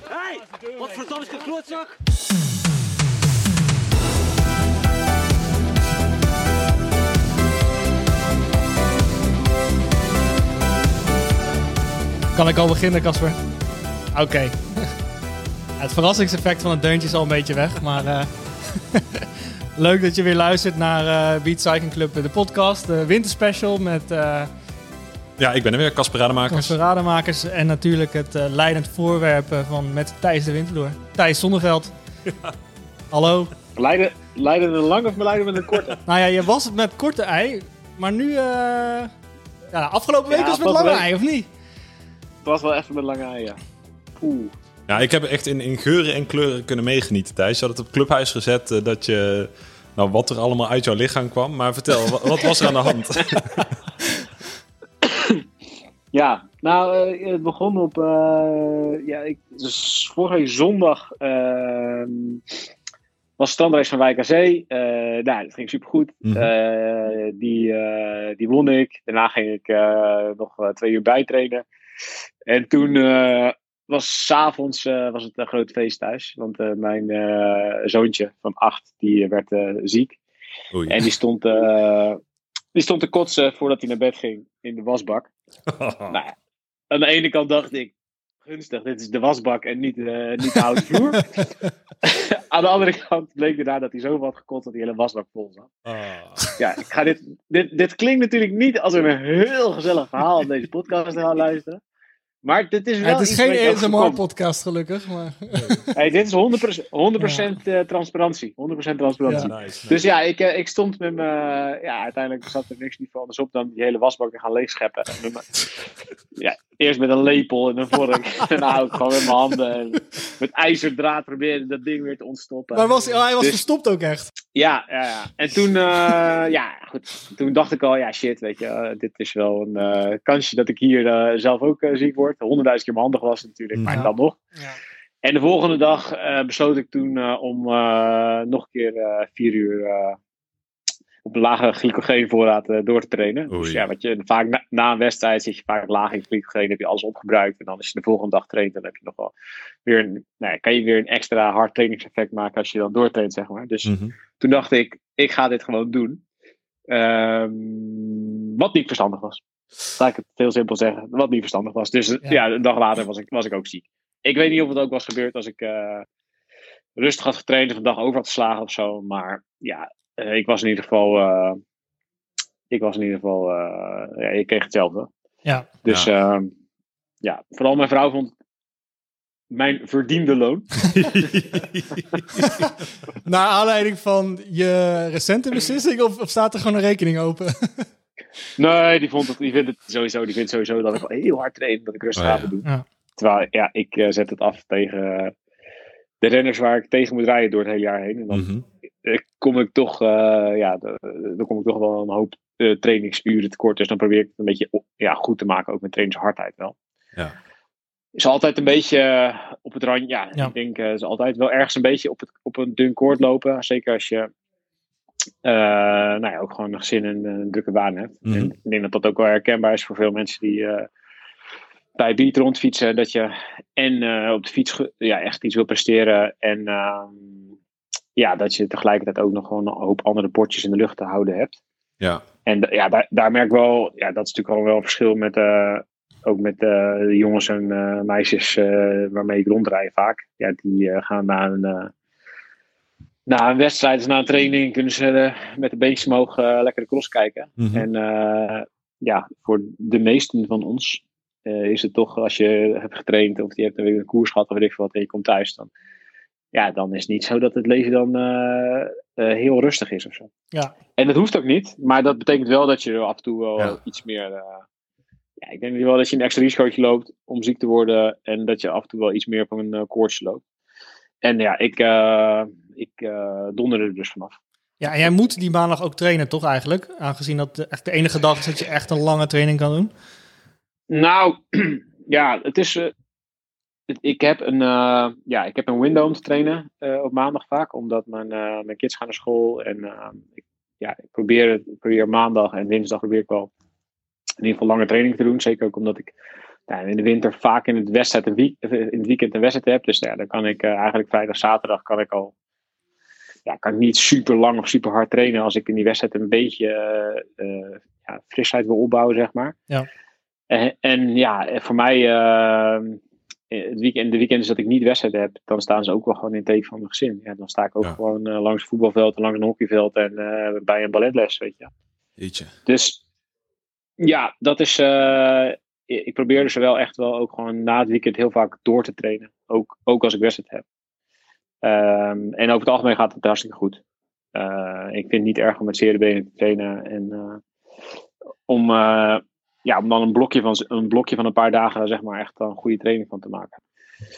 Hey, wat verdomme klootzak! Kan ik al beginnen, Casper? Oké. Het verrassingseffect van het deuntje is al een beetje weg, maar eh, leuk dat je weer luistert naar uh, Beat Cycling Club, de podcast, de winterspecial met uh, Ja, ik ben er weer, Casper Rademakers. en natuurlijk het eh, leidend voorwerp eh, van met Thijs de Winterloor. Thijs Zonneveld. Hallo. Leiden, Leiden met een lang of Leiden met een korte? Nou ja, je was het met korte ei, maar nu, eh ja, afgelopen week Ja, was het met lange week. ei, of niet? Het was wel even met lange ei, ja. Oeh. Ja, ik heb echt in, in geuren en kleuren kunnen meegenieten, Thijs. Je had het op Clubhuis gezet dat je... Nou, wat er allemaal uit jouw lichaam kwam. Maar vertel, wat, wat was er aan de hand? Ja, nou, eh, het begon op. eh, ja, ik, dus vorige week zondag ehm, was de strandrace van Wijk aan Zee. Eh, nou, dat ging supergoed. Eh, die, die won ik. Daarna ging ik nog twee uur bijtrainen. En toen was s'avonds avonds was het een groot feest thuis. Want mijn zoontje van acht, die werd ziek. Oei. En die stond, die stond te kotsen voordat hij naar bed ging in de wasbak. Nou ja, aan de ene kant dacht ik, gunstig, dit is de wasbak en niet, eh, niet de houten vloer. aan de andere kant bleek daarna dat hij zoveel had gekotst dat die hele wasbak vol zat. Ah. Ja, ik ga dit, dit, dit klinkt natuurlijk niet als een heel gezellig verhaal om deze podcast te gaan luisteren. Maar dit is wel het is geen. ASMR-podcast gelukkig, maar... Hey, dit is 100%, 100% eh, transparantie. 100% transparantie. Ja. Nice, Dus ja, ik, eh, ik stond met me. Ja, uiteindelijk zat er niks niet voor anders op dan die hele wasbak te gaan leegscheppen. Ja, eerst met een lepel en een vork. Daarna ook gewoon met mijn handen. En met ijzerdraad proberen dat ding weer te ontstoppen. Maar was, oh, hij was Dus- verstopt ook echt. Ja, ja, ja. En toen, eh, ja, goed. Toen dacht ik al, ja, shit, weet je, eh, dit is wel een eh, kansje dat ik hier zelf ook ziek word. Honderdduizend keer mijn handig was natuurlijk, maar Ja. dan nog. Ja. En de volgende dag besloot ik toen om nog een keer vier uur op een lage glycogeenvoorraad eh, door te trainen. Oei. Dus ja, wat je vaak na, na een wedstrijd zit je vaak laag in glycogeen, heb je alles opgebruikt. En dan als je de volgende dag traint, dan heb je nog wel weer een, nou ja, kan je weer een extra hard trainingseffect maken als je dan doortraint, zeg maar. Dus Mhm. toen dacht ik, ik ga dit gewoon doen. Ehm, wat niet verstandig was. Laat ik het heel simpel zeggen. Wat niet verstandig was. Dus ja, Ja. een dag later was ik, was ik ook ziek. Ik weet niet of het ook was gebeurd als ik eh, rustig had getraind of een dag over had geslagen of zo. Maar ja, ik was in ieder geval. eh, ik was in ieder geval. eh, ja, ik kreeg hetzelfde. Ja. Dus ja. ja, vooral mijn vrouw vond mijn verdiende loon. Naar aanleiding van je recente beslissing of, of staat er gewoon een rekening open? Nee, die, vond het, die vindt het sowieso. Die vindt sowieso dat ik wel heel hard train. Dat ik rustig Oh, ja. aan moet doen. Ja. Terwijl, ja, ik eh, zet het af tegen eh, de renners waar ik tegen moet rijden door het hele jaar heen. En dan Mhm. eh, kom ik toch, eh, ja, dan kom ik toch wel een hoop eh, trainingsuren tekort. Dus dan probeer ik het een beetje ja, goed te maken, ook met trainingshardheid wel. Ja. Is altijd een beetje eh, op het randje. Ja, Ja. ik denk uh, is altijd wel ergens een beetje op, het, op een dun koord lopen. Zeker als je eh, nou ja, ook gewoon een gezin en een drukke baan hebt. Mhm. Ik denk dat dat ook wel herkenbaar is voor veel mensen die eh, bij beat rondfietsen. Dat je en eh, op de fiets ja, echt iets wil presteren. En ehm, ja, dat je tegelijkertijd ook nog gewoon een hoop andere bordjes in de lucht te houden hebt. Ja. En ja, daar, daar merk ik wel, ja, dat is natuurlijk al wel een verschil met, eh, ook met eh, de jongens en eh, meisjes waarmee ik rondrijd vaak. Ja, die gaan na een, na een wedstrijd, dus na een training, kunnen ze met de beentjes omhoog lekker de cross kijken. Mhm. En ja, voor de meesten van ons is het toch, als je hebt getraind of je hebt een, een koers gehad of weet ik veel wat en je komt thuis, dan, ja, dan is het niet zo dat het leven dan eh, eh, heel rustig is of zo. Ja. En dat hoeft ook niet, maar dat betekent wel dat je af en toe wel Ja. iets meer. eh, ja, ik denk wel dat je een extra risicootje loopt om ziek te worden en dat je af en toe wel iets meer op een uh, koortsje loopt. En ja, ik, uh, ik uh, donder er dus vanaf. Ja, en jij moet die maandag ook trainen, toch eigenlijk? Aangezien dat de, echt de enige dag is dat je echt een lange training kan doen. Nou, ja, het is. Ik, heb een, uh, ja, ik heb een window om te trainen uh, op maandag vaak, omdat mijn, mijn kids gaan naar school. En ik, ja, ik probeer, ik probeer maandag en dinsdag probeer ik wel in ieder geval lange training te doen. Zeker ook omdat ik in de winter vaak in het, wedstrijd in het weekend een wedstrijd heb. Dus ja, dan kan ik eigenlijk vrijdag, zaterdag kan ik al. Ja, kan ik niet super lang of super hard trainen als ik in die wedstrijd een beetje ja, frisheid wil opbouwen, zeg maar. Ja. En, en ja, voor mij, ehm, het weekend, de weekenden dat ik niet wedstrijd heb, dan staan ze ook wel gewoon in het teken van mijn gezin. Ja, dan sta ik ook Ja. gewoon eh, langs het voetbalveld, langs een hockeyveld en eh, bij een balletles, weet je. Jeetje. Dus ja, dat is. eh, ik ik probeer dus wel echt wel ook gewoon na het weekend heel vaak door te trainen. Ook, ook als ik wedstrijd heb. Ehm, en over het algemeen gaat het hartstikke goed. Eh, ik vind het niet erg om met zere benen te trainen. En eh, om, eh, ja, om dan een blokje, van, een blokje van een paar dagen, zeg maar, echt een goede training van te maken.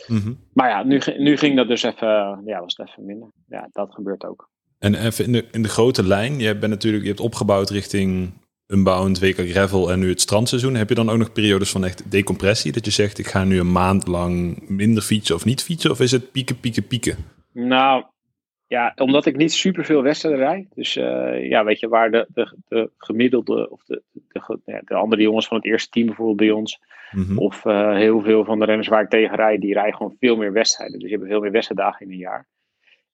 Mhm. Maar ja, nu, nu ging dat dus even, ja, was het even minder. Ja, dat gebeurt ook. En even in de, in de grote lijn, je bent natuurlijk, je hebt opgebouwd richting Unbound, WK Gravel en nu het strandseizoen. Heb je dan ook nog periodes van echt decompressie? Dat je zegt, ik ga nu een maand lang minder fietsen of niet fietsen? Of is het pieken, pieken, pieken? Nou, ja, omdat ik niet superveel wedstrijden rijd. Dus eh, ja, weet je, waar de, de, de gemiddelde, of de, de, de andere jongens van het eerste team bijvoorbeeld bij ons, Mhm. of eh, heel veel van de renners waar ik tegen rijd, die rijden gewoon veel meer wedstrijden. Dus je hebt veel meer wedstrijddagen in een jaar.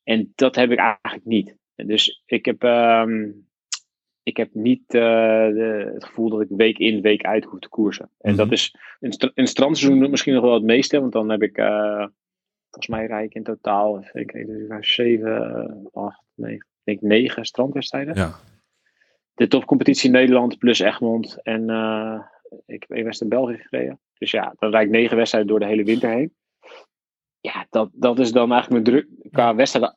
En dat heb ik eigenlijk niet. Dus ik heb, ehm, ik heb niet eh, de- het gevoel dat ik week in, week uit hoef te koersen. En Mhm. dat is in het strandseizoen misschien nog wel het meeste, want dan heb ik, volgens mij rijd ik in totaal, even kijken, 7, 8, 9, ik denk 9 strandwedstrijden Ja, de topcompetitie Nederland plus Egmond. En eh, ik heb één wedstrijd in België gereden. Dus ja, dan rijd ik negen wedstrijden door de hele winter heen. Ja, dat, dat is dan eigenlijk mijn druk. Qua wedstrijden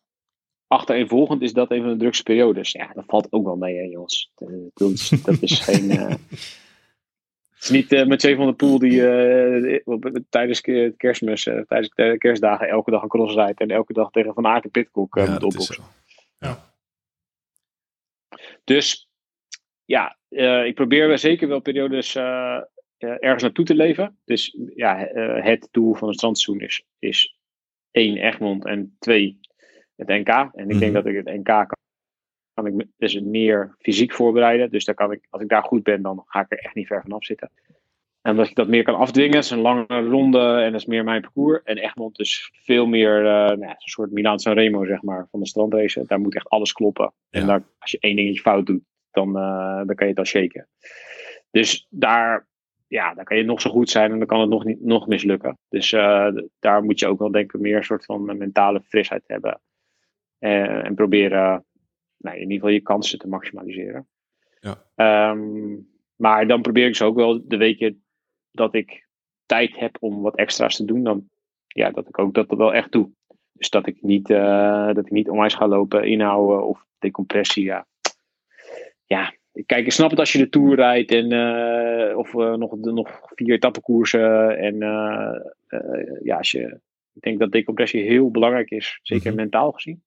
achtereenvolgend is dat een van de drukste periodes. Ja, dat valt ook wel mee, hè, jongens. Dat, dat is, dat is geen. eh, het is niet eh, met Jay van der Poel die eh, tijdens ke- kerstmis, eh, tijdens de kerstdagen elke dag een cross rijdt en elke dag tegen Van Aken Pitcock eh, ja moet opboksen. zo. Dus ja, eh, ik probeer wel zeker wel periodes eh, eh, ergens naartoe te leven. Dus ja, eh, het doel van het strandseizoen is, is één Egmond en twee het NK. En ik Mhm. denk dat ik het NK kan, kan ik me- dus meer fysiek voorbereiden. Dus daar kan ik, als ik daar goed ben, dan ga ik er echt niet ver vanaf zitten. En omdat ik dat meer kan afdwingen, is een lange ronde en dat is meer mijn parcours. En Egmond is veel meer eh, nou, een soort Milaan Sanremo, zeg maar, van de strandrace. Daar moet echt alles kloppen. En als je één dingetje fout doet, dan, eh, dan kan je het al shaken. Dus daar, ja, daar kan je nog zo goed zijn en dan kan het nog, niet, nog mislukken. Dus eh, daar moet je ook wel denken meer een soort van mentale frisheid hebben. En proberen nou, in ieder geval je kansen te maximaliseren. Ja. Ehm, maar dan probeer ik ze ook wel de weken dat ik tijd heb om wat extra's te doen, dan ja, dat ik ook dat wel echt doe. Dus dat ik niet, eh, dat ik niet onwijs ga lopen, inhouden of decompressie. Ja, ja kijk, ik snap het als je de Tour rijdt en eh, of eh, nog, nog vier etappekoersen. En ja, als je, ik denk dat decompressie heel belangrijk is, zeker Mhm. mentaal gezien.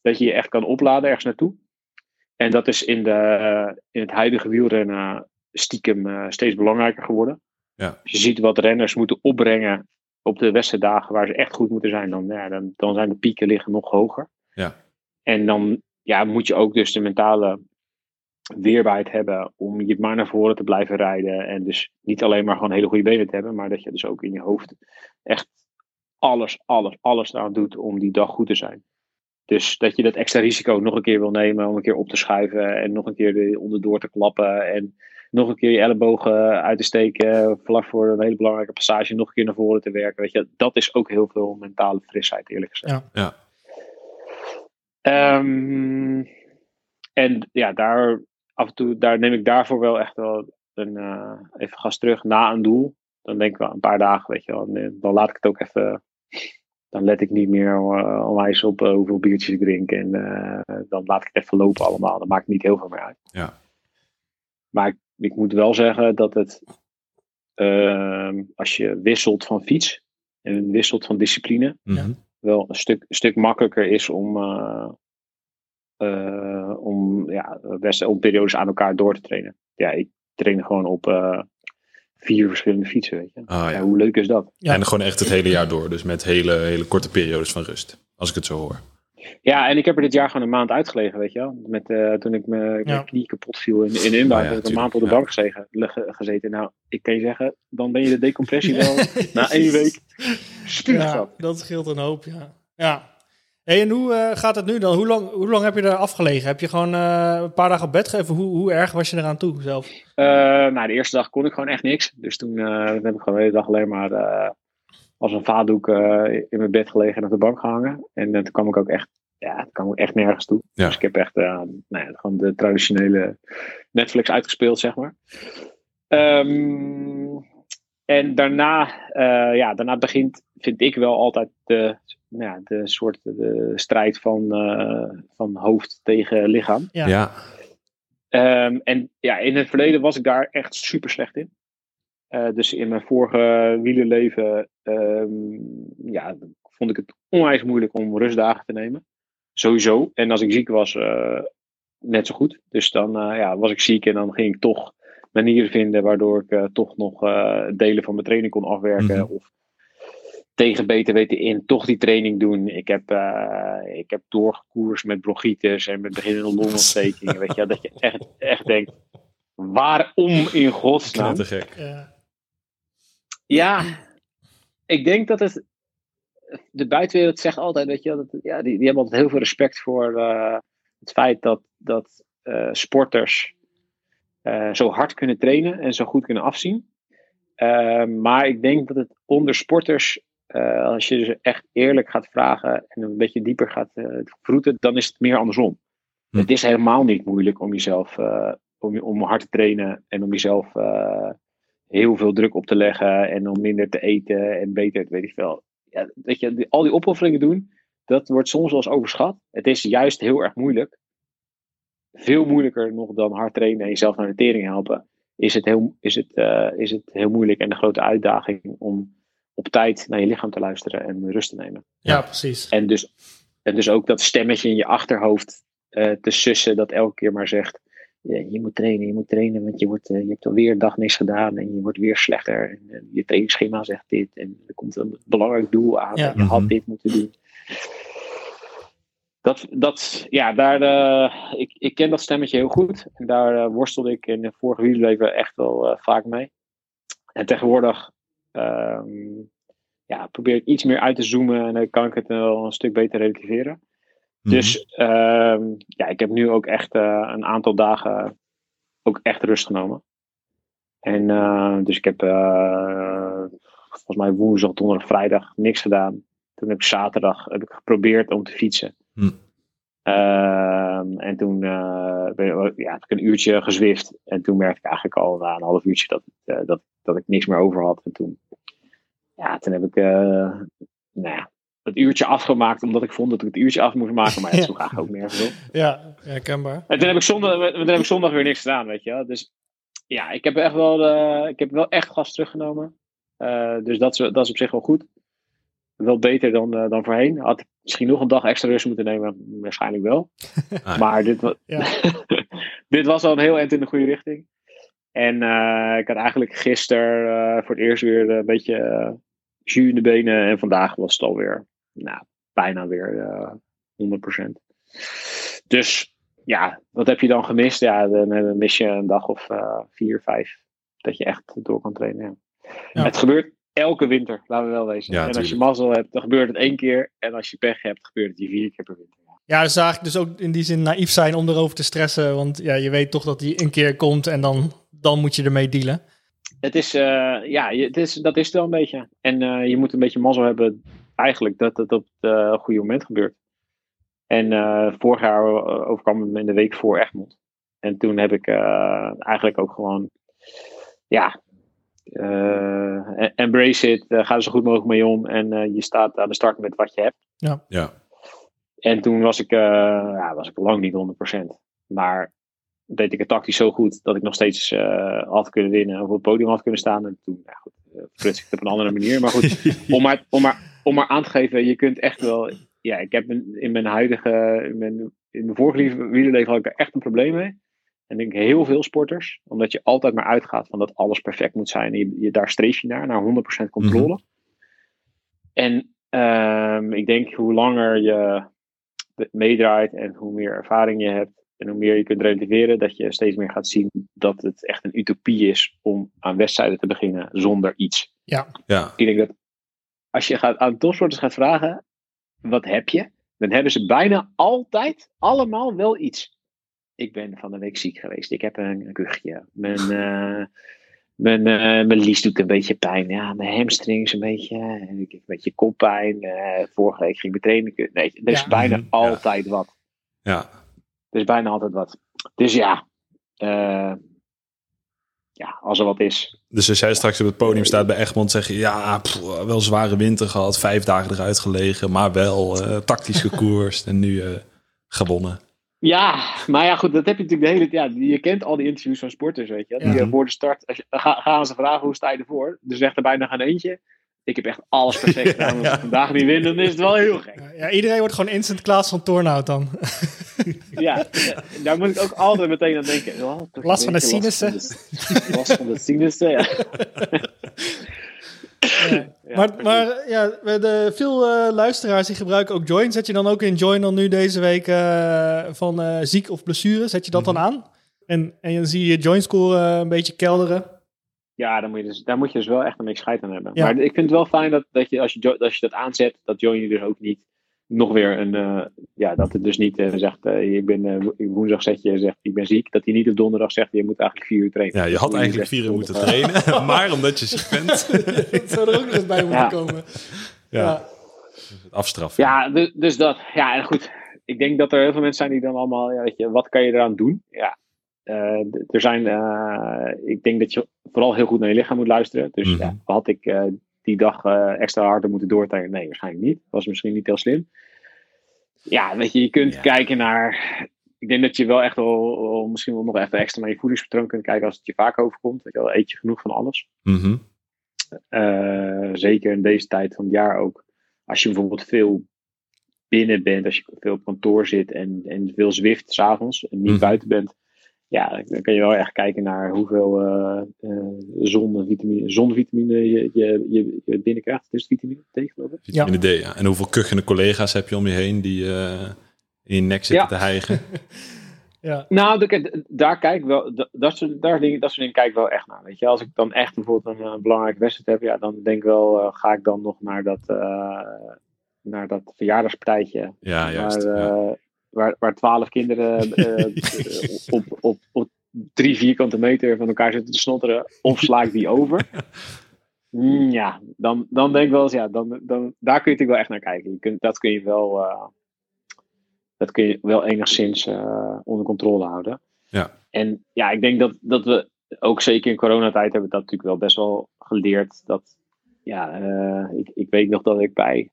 Dat je je echt kan opladen ergens naartoe. En dat is in, de, in het huidige wielrennen stiekem eh, steeds belangrijker geworden. Ja. Als je ziet wat renners moeten opbrengen op de wedstrijddagen waar ze echt goed moeten zijn, dan, ja, dan, dan zijn de pieken liggen nog hoger. Ja. En dan ja, moet je ook dus de mentale weerbaarheid hebben om je maar naar voren te blijven rijden. En dus niet alleen maar gewoon hele goede benen te hebben, maar dat je dus ook in je hoofd echt alles, alles, alles eraan doet om die dag goed te zijn. Dus dat je dat extra risico nog een keer wil nemen om een keer op te schuiven en nog een keer er onderdoor te klappen en nog een keer je ellebogen uit te steken vlak voor een hele belangrijke passage nog een keer naar voren te werken. Weet je, dat is ook heel veel mentale frisheid eerlijk gezegd. Ja. Ja. Ehm, en ja, daar af en toe, daar neem ik daarvoor wel echt wel een, eh, even gas terug na een doel. Dan denk ik wel een paar dagen, weet je wel. eh, Dan laat ik het ook even. Dan let ik niet meer uh, onwijs op eh, hoeveel biertjes ik drink. En eh, dan laat ik het even lopen allemaal. Dan maakt het niet heel veel meer uit. Ja. Maar ik, ik moet wel zeggen dat het. ehm, als je wisselt van fiets. En wisselt van discipline Mhm. wel een stuk, een stuk makkelijker is om, eh, eh, om, ja, best, om periodes aan elkaar door te trainen. Ja, ik train gewoon op eh, vier verschillende fietsen, weet je. Ah, Ja, ja. hoe leuk is dat? Ja. En gewoon echt het hele jaar door. Dus met hele, hele korte periodes van rust. Als ik het zo hoor. Ja, en ik heb er dit jaar gewoon een maand uitgelegen, weet je wel. Met, uh, toen ik mijn Ja. knie kapot viel in, in de inbouw, ja, heb ik een maand op de ja. bank gezeten, ge- gezeten. Nou, ik kan je zeggen, dan ben je de decompressie wel na één week spuugzat. Ja, dat scheelt een hoop, ja. ja. Hey, en hoe eh, gaat het nu dan? Hoe lang, hoe lang heb je er afgelegen? Heb je gewoon eh, een paar dagen op bed gegeven? Hoe, hoe erg was je eraan toe zelf? Eh, nou, de eerste dag kon ik gewoon echt niks. Dus toen eh, heb ik gewoon de hele dag alleen maar eh, als een vaatdoek eh, in mijn bed gelegen en op de bank gehangen. En toen kwam ik ook echt, ja, toen kwam ik echt nergens toe. Ja. Dus ik heb echt eh, nou ja, gewoon de traditionele Netflix uitgespeeld, zeg maar. Ehm, en daarna, eh, ja, daarna begint, vind ik wel altijd de, nou ja, de soort de strijd van, eh, van hoofd tegen lichaam. Ja. Ja. Ehm, en ja, in het verleden was ik daar echt super slecht in. Eh, dus in mijn vorige wielerleven ehm, ja, vond ik het onwijs moeilijk om rustdagen te nemen. Sowieso. En als ik ziek was, eh, net zo goed. Dus dan eh, ja, was ik ziek en dan ging ik toch manieren vinden waardoor ik eh, toch nog eh, delen van mijn training kon afwerken. Mhm. Of tegen beter weten in toch die training doen. Ik heb, eh, ik heb doorgekoerst met bronchitis en met beginnende longontstekingen. weet je, dat je echt, echt denkt, waarom in godsnaam? Knettergek. Ja. Ja, ik denk dat het. De buitenwereld zegt altijd, weet je, dat, ja, die, die hebben altijd heel veel respect voor eh, het feit dat, dat eh, sporters eh, zo hard kunnen trainen en zo goed kunnen afzien. Maar ik denk dat het onder sporters, eh, als je ze echt eerlijk gaat vragen en een beetje dieper gaat eh vroeten, dan is het meer andersom. Hm. Het is helemaal niet moeilijk om jezelf, eh, om, om hard te trainen en om jezelf heel veel druk op te leggen en om minder te eten en beter, weet ik veel. Ja, weet je, die- al die opofferingen doen, dat wordt soms wel eens overschat. Het is juist heel erg moeilijk. Veel moeilijker nog dan hard trainen en jezelf naar de tering helpen. Is het, heel, is, het, is het heel moeilijk en de grote uitdaging om op tijd naar je lichaam te luisteren en rust te nemen. ja, precies. En dus, en dus ook dat stemmetje in je achterhoofd eh, te sussen dat elke keer maar zegt: ja, je moet trainen, je moet trainen, want je, wordt, eh, je hebt alweer een dag niks gedaan en je wordt weer slechter. En, je trainingsschema zegt dit en er komt een belangrijk doel aan Ja. en je had Mhm. dit moeten doen. Dat, dat, ja, daar, eh, ik, ik ken dat stemmetje heel goed. En daar worstelde ik in het vorige wielerleven echt wel eh, vaak mee. En tegenwoordig ehm, ja, probeer ik iets meer uit te zoomen en dan kan ik het wel een stuk beter relativeren. Mhm. Dus ehm, ja, ik heb nu ook echt eh, een aantal dagen ook echt rust genomen. En eh, dus ik heb eh, volgens mij woensdag, donderdag, vrijdag niks gedaan. Toen heb ik zaterdag heb ik geprobeerd om te fietsen. Hm. Ehm, en toen eh, ben, ja, heb ik een uurtje gezwift. En toen merkte ik eigenlijk al na een half uurtje dat, eh, dat, dat ik niks meer over had. En toen, ja, toen heb ik eh, nou ja, het uurtje afgemaakt omdat ik vond dat ik het uurtje af moest maken. Maar ja, dat sloeg eigenlijk ook nergens op. Ja, herkenbaar. En toen heb ik zondag, toen heb ik zondag weer niks gedaan, weet je wel. Dus ja, ik heb echt wel, ik heb wel echt gas teruggenomen. Dus dat is, dat is op zich wel goed. Wel beter dan, eh, dan voorheen. Had ik misschien nog een dag extra rust moeten nemen? Waarschijnlijk wel. Ah, Maar dit, wa- dit was al een heel eind in de goede richting. En eh, ik had eigenlijk gisteren eh, voor het eerst weer een beetje jus in de benen. En vandaag was het alweer nou, bijna weer eh 100%. Dus ja, wat heb je dan gemist? Ja, dan, dan mis je een dag of eh, vier, vijf. Dat je echt door kan trainen. Ja. Ja. Het gebeurt elke winter, laten we wel wezen. Ja, en als je mazzel hebt, dan gebeurt het één keer. En als je pech hebt, gebeurt het je vier keer per winter. Ja, dus eigenlijk dus ook in die zin naïef zijn om erover te stressen. Want ja, je weet toch dat die een keer komt en dan, dan moet je ermee dealen. Het is, eh, ja, het is, dat is het wel een beetje. En eh, je moet een beetje mazzel hebben, eigenlijk, dat het op het eh, goede moment gebeurt. En eh, vorig jaar overkwam het me in de week voor Egmond. En toen heb ik eh, eigenlijk ook gewoon, ja, embrace it, eh, ga er zo goed mogelijk mee om. En eh, je staat aan de start met wat je hebt. ja. En toen was ik, eh, ja, was ik lang niet 100%. Maar deed ik het tactisch zo goed dat ik nog steeds eh, had kunnen winnen. Of op het podium had kunnen staan. En toen, ja, goed, eh, fruts ik het op een andere manier. Maar goed, om maar, om, maar, om maar aan te geven, je kunt echt wel. Ja, ik heb in, in mijn huidige. In mijn, in mijn vorige wielerleven had ik daar echt een probleem mee. En ik denk heel veel sporters, omdat je altijd maar uitgaat van dat alles perfect moet zijn. En je, je, daar streef je naar, naar 100% controle. En ehm, ik denk hoe langer je meedraait en hoe meer ervaring je hebt en hoe meer je kunt relativeren, dat je steeds meer gaat zien dat het echt een utopie is om aan wedstrijden te beginnen zonder iets. Ja, Ik denk dat als je gaat, aan topsporters gaat vragen, wat heb je? Dan hebben ze bijna altijd allemaal wel iets. Ik ben van de week ziek geweest. Ik heb een, een kuchje. Mijn, eh, mijn, eh, mijn lies doet een beetje pijn. Ja, mijn hamstrings een beetje. En ik heb een beetje koppijn. Eh, vorige week ging ik trainen. Nee, er is Ja. bijna Mhm, ja. altijd wat. ja. Er is bijna altijd wat. Dus ja, eh, ja, als er wat is. Dus als jij straks op het podium staat bij Egmond, zeg je ja, pff, wel zware winter gehad, vijf dagen eruit gelegen, maar wel eh, tactisch gekoerst en nu eh, gewonnen. Ja, maar ja, goed, dat heb je natuurlijk de hele tijd. Ja, je kent al die interviews van sporters, weet je. Die Ja. eh, voor de start, als je, ga, gaan ze vragen hoe sta je ervoor. Er zegt er bijna geen eentje. Ik heb echt alles perfect gedaan. Als ja. ik vandaag niet win, dan is het wel heel gek. Ja, iedereen wordt gewoon instant Klaas van Tornhout dan. Ja, daar moet ik ook altijd meteen aan denken. Oh, Last van de sinussen. Last van de, last van de sinussen, ja. Ja. Ja, maar maar ja, de, veel eh, luisteraars die gebruiken ook Join. Zet je dan ook in Join dan nu deze week eh, van eh, ziek of blessure? Zet je dat dan aan? En, en dan zie je Join score een beetje kelderen. Ja, daar moet, je dus, daar moet je dus wel echt een beetje scheid aan hebben. Ja. Maar ik vind het wel fijn dat, dat je, als je, als je dat aanzet, dat Join je dus ook niet nog weer een, eh, ja, dat het dus niet eh, zegt, eh, ik ben, wo- woensdag zet je zegt, ik ben ziek. Dat hij niet op donderdag zegt, je moet eigenlijk vier uur trainen. Ja, je had eigenlijk vier uur moeten trainen, maar omdat je ziek bent, dat zou er ook nog eens bij moeten Ja. komen. ja, Ja. afstraffen. Ja, dus, dus dat. Ja, en goed. Ik denk dat er heel veel mensen zijn die dan allemaal, ja, weet je, wat kan je eraan doen? Ja. Eh, er zijn, eh, ik denk dat je vooral heel goed naar je lichaam moet luisteren. Dus Mhm. ja, had ik eh, die dag eh, extra harder moeten doortrainen? Nee, waarschijnlijk niet. Was misschien niet heel slim. Ja, weet je, je kunt Ja. kijken naar. Ik denk dat je wel echt wel, wel misschien wel nog even extra naar je voedingspatroon kunt kijken als het je vaak overkomt. Weet je wel, eet je genoeg van alles? Mhm. Eh, zeker in deze tijd van het jaar ook. Als je bijvoorbeeld veel binnen bent, als je veel op kantoor zit en, en veel zwift s'avonds en niet Mhm. buiten bent. Ja, dan kan je wel echt kijken naar hoeveel eh eh, zonvitamine, zonvitamine je, je, je, je binnenkrijgt. Het is vitamine D geloof ik. Vitamine D, ja. En hoeveel kuchende collega's heb je om je heen die eh, in je nek zitten Ja. te hijgen? Ja. Nou, de- daar kijk ik wel, dat, dat, soort, daar dingen, dat soort dingen kijk ik wel echt naar. Weet je, als ik dan echt bijvoorbeeld een, eh, belangrijke wedstrijd heb, ja, dan denk ik wel, eh, ga ik dan nog naar dat, eh, naar dat verjaardagspartijtje. Ja, juist. ja. Waar, waar twaalf kinderen eh, op, op, op drie vierkante meter van elkaar zitten te snotteren, of sla ik die over? Mm, ja, dan, dan denk ik wel eens, ja, dan, dan, daar kun je natuurlijk wel echt naar kijken. Je kunt, dat kun je wel, eh, dat kun je wel enigszins eh, onder controle houden. Ja. En ja, ik denk dat, dat we ook zeker in coronatijd hebben dat natuurlijk wel best wel geleerd. Dat, ja, ik, ik weet nog dat ik bij,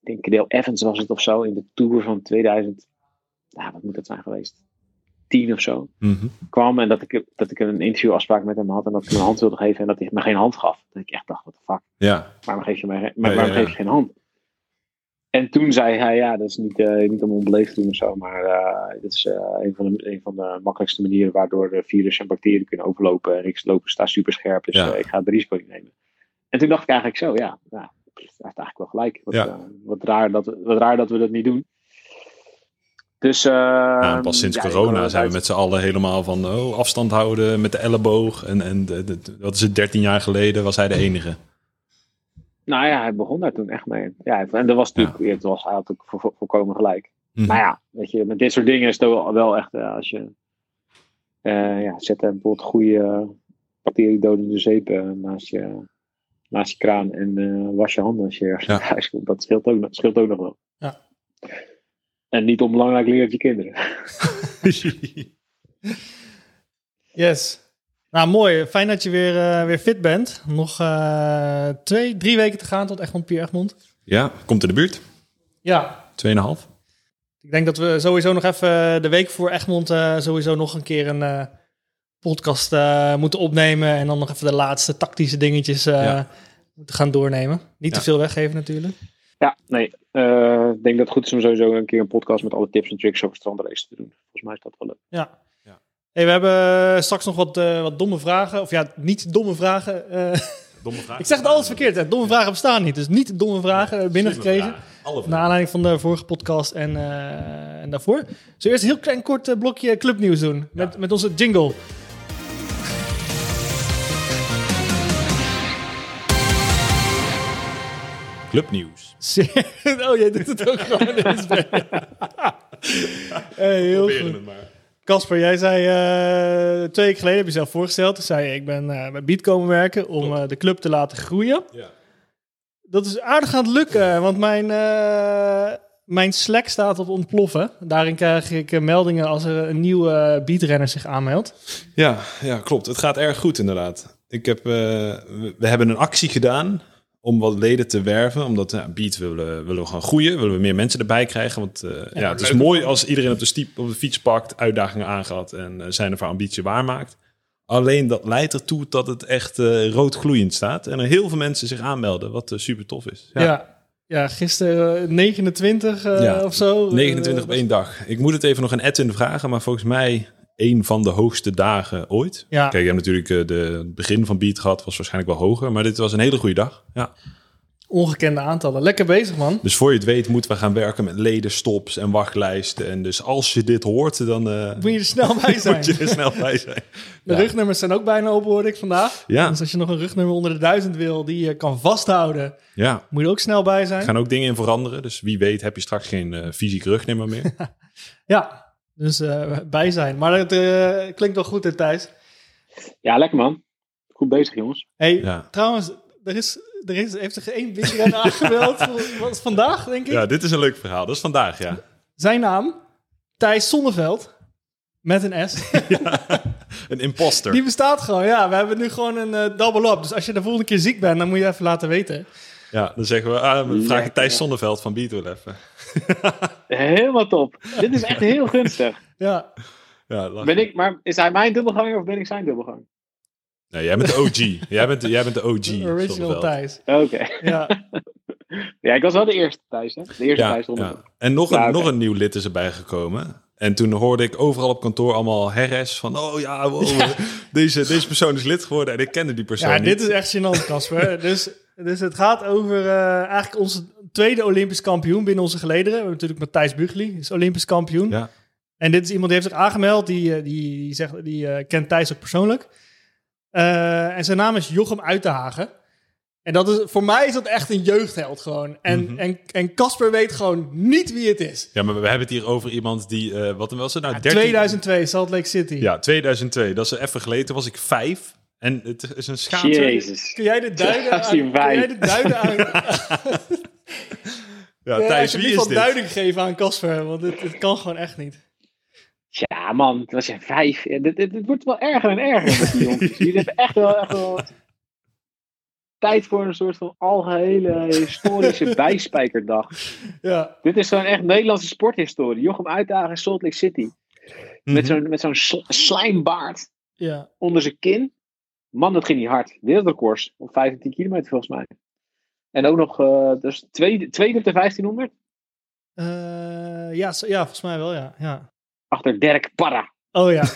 ik denk Cadel Evans was het of zo, in de Tour van 2000, nou, wat moet dat zijn geweest? 10 of zo Mhm. kwam en dat ik, dat ik een interviewafspraak met hem had en dat ik hem een hand wilde geven en dat hij me geen hand gaf. Dat ik echt dacht, what the fuck, ja. waarom geef je mij, maar Ja, waarom ja, ja. geef je geen hand? En toen zei hij, ja, dat is niet, eh, niet om onbeleefd te doen of zo, maar eh dit is eh, een, van de, een van de makkelijkste manieren waardoor de virussen en bacteriën kunnen overlopen. En ik loop, sta super scherp, dus ik ga het risico niet nemen. En toen dacht ik eigenlijk zo, ja, nou, heeft eigenlijk wel gelijk. Wat, Ja. eh, wat, raar dat we, wat raar dat we dat niet doen. Dus, eh, Ja, pas sinds ja, in corona zijn we met z'n allen helemaal van oh, afstand houden met de elleboog. En, en wat is het, 13 jaar geleden was hij de enige. Nou ja, hij begon daar toen echt mee. Ja, en dat was natuurlijk, het was, hij had ook vo- vo- volkomen gelijk. Mhm. Maar ja, weet je, met dit soort dingen is het wel, echt, eh, als je, ja, zet bijvoorbeeld goede bacteriedodende zeep naast, je, naast je kraan en eh, was je handen als je ergens Ja. naar huis komt. Dat scheelt ook, nog- scheelt ook nog wel. Ja. En niet onbelangrijk leer het je kinderen. Yes. Nou, mooi. Fijn dat je weer, eh, weer fit bent. Nog eh, twee, drie weken te gaan tot Egmond Pier Egmond. ja, komt in de buurt. Ja, 2,5. ik denk dat we sowieso nog even de week voor Egmond eh, sowieso nog een keer een eh, podcast eh, moeten opnemen. En dan nog even de laatste tactische dingetjes eh, Ja. moeten gaan doornemen. Niet Ja. te veel weggeven natuurlijk. Ja, nee, eh, ik denk dat het goed is om sowieso een keer een podcast met alle tips en tricks over strandrace te doen. Volgens mij is dat wel leuk. Ja. Ja. Hey, we hebben straks nog wat, eh, wat domme vragen. Of ja, niet domme vragen. eh, Domme vraag. Ik zeg het alles verkeerd. Hè. Domme vragen bestaan niet. Dus niet domme vragen binnengekregen. Vragen. Alle Naar vragen. aanleiding van de vorige podcast en, eh, en daarvoor. Zullen we eerst een heel klein kort blokje clubnieuws doen? Met, met onze jingle. Clubnieuws. oh, jij doet het ook gewoon in het spel. hey, heel Proberen goed. het maar. Casper, jij zei eh, twee weken geleden, heb je zelf voorgesteld. Toen zei je, ik ben eh bij Beat komen werken om eh, de club te laten groeien. Ja. Dat is aardig aan het lukken, want mijn, eh, mijn Slack staat op ontploffen. Daarin krijg ik eh, meldingen als er een nieuwe eh, beatrenner zich aanmeldt. Ja, ja, klopt. Het gaat erg goed inderdaad. Ik heb, eh, we, we hebben een actie gedaan om wat leden te werven. Omdat ja, Beat willen, willen we gaan groeien. Willen we meer mensen erbij krijgen. Want eh, ja, het is mooi als iedereen op de, stiep, op de fiets pakt, uitdagingen aangaat en eh, zijn of haar ambitie waarmaakt. Alleen dat leidt ertoe dat het echt eh, rood gloeiend staat. En er heel veel mensen zich aanmelden, wat super tof is. Ja. ja. gisteren eh, 29 eh, Ja, of zo. 29 Eh, op één dag. Ik moet het even nog aan Edwin vragen, maar volgens mij een van de hoogste dagen ooit. Ja. Kijk, je hebt natuurlijk eh, de begin van Beat gehad, was waarschijnlijk wel hoger, maar dit was een hele goede dag. Ja. Ongekende aantallen. Lekker bezig, man. Dus voor je het weet moeten we gaan werken met ledenstops en wachtlijsten. En dus als je dit hoort, dan eh, Moet je er snel bij zijn. moet je er snel bij zijn. De Ja. rugnummers zijn ook bijna open, hoorde ik vandaag. Ja. Dus als je nog een rugnummer onder de duizend wil die je kan vasthouden, Ja, moet je er ook snel bij zijn. er gaan ook dingen in veranderen. Dus wie weet heb je straks geen eh, fysiek rugnummer meer. Ja, dus eh, bij zijn. Maar het eh, klinkt wel goed, hè, Thijs. Ja, lekker man. Goed bezig, jongens. Hey, Ja. trouwens, er is, er is, heeft zich één wielrenner aangemeld. Vandaag, denk ik? Ja, dit is een leuk verhaal. Dat is vandaag, ja. Zijn naam, Thijs Zonneveld. Met een S. Een imposter. Die bestaat gewoon, ja. We hebben nu gewoon een eh, double up. Dus als je de volgende keer ziek bent, dan moet je even laten weten. Ja, dan zeggen we, ah, we vragen Lekker. Thijs Zonneveld van Beat wel even. Helemaal top. Dit is echt heel gunstig. Ja, Ja, lachen. Ben ik, maar is hij mijn dubbelganger of ben ik zijn dubbelganger? Nee, jij bent de OG. jij, bent de, jij bent de OG. original. Thijs. Oké. Ja, Ja, ik was wel de eerste thuis, hè? De eerste Ja, onder. ja. En nog een, nog een nieuw lid is erbij gekomen. En toen hoorde ik overal op kantoor allemaal herres van... oh ja, wow, deze, deze persoon is lid geworden. En ik kende die persoon ja niet. dit is echt gênant, Casper. dus, dus het gaat over eh, eigenlijk onze tweede Olympisch kampioen binnen onze gelederen. We hebben natuurlijk Matthijs Bugli, is Olympisch kampioen. Ja. En dit is iemand die heeft zich aangemeld, die, eh, die, die, zegt, die eh, kent Thijs ook persoonlijk. Eh, en zijn naam is Jochem Uitenhagen. En dat is, voor mij is dat echt een jeugdheld gewoon. En Mhm. en en Casper weet gewoon niet wie het is. ja, maar we hebben het hier over iemand die... eh, wat was het nou? Ja, 13 2002, Salt Lake City. Ja, 2002. Dat is even geleden. Toen was ik vijf. En het is een schaatser. Jezus. Kun jij dit duiden? Ja, aan, is die kun jij dit duiden aan... Ja, Ja, Thijs, wie alsjeblieft is wat dit? duiding geven aan Casper, want dit, dit kan gewoon echt niet. Ja, man. Toen was je vijf. Ja, dit, dit, dit wordt wel erger en erger met die jongens. Jullie hebben echt wel, echt wel tijd voor een soort van algehele historische bijspijkerdag. Ja, Dit is zo'n echt Nederlandse sporthistorie. Jochem Uitdagen in Salt Lake City. Mhm. Met zo'n met zo'n sl- slijmbaard ja. onder zijn kin. Man, dat ging niet hard. Wereldrecords. Op 15 kilometer volgens mij. En ook nog eh, dus tweede, tweede op de 1500. Eh, ja, ja, volgens mij wel, ja. ja. Achter Dirk Parra. Oh ja,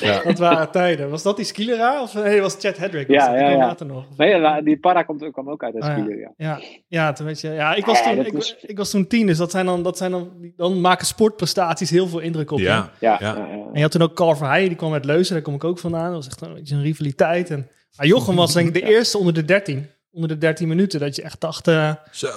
Ja. dat waren tijden. Was dat die skileraar? Of nee, dat was Chad Hedrick. Ja, dat? Ja, later nog. Nee, die Parra komt, kwam ook uit het Ah, ja. skiën. Ja. Ja, ja, toen weet je, ja ik, was toen, ik, is- ik was toen tien, dus dat zijn dan, dat zijn dan, dan maken sportprestaties heel veel indruk op je. Ja, Ja, Ja. ja, ja. En je had toen ook Carl Verheijen, die kwam uit Leuzen, daar kom ik ook vandaan. Dat was echt een beetje een rivaliteit. En, maar Jochem was denk ik de eerste onder de 13. Onder de 13 minuten, dat je echt dacht, eh, Zo.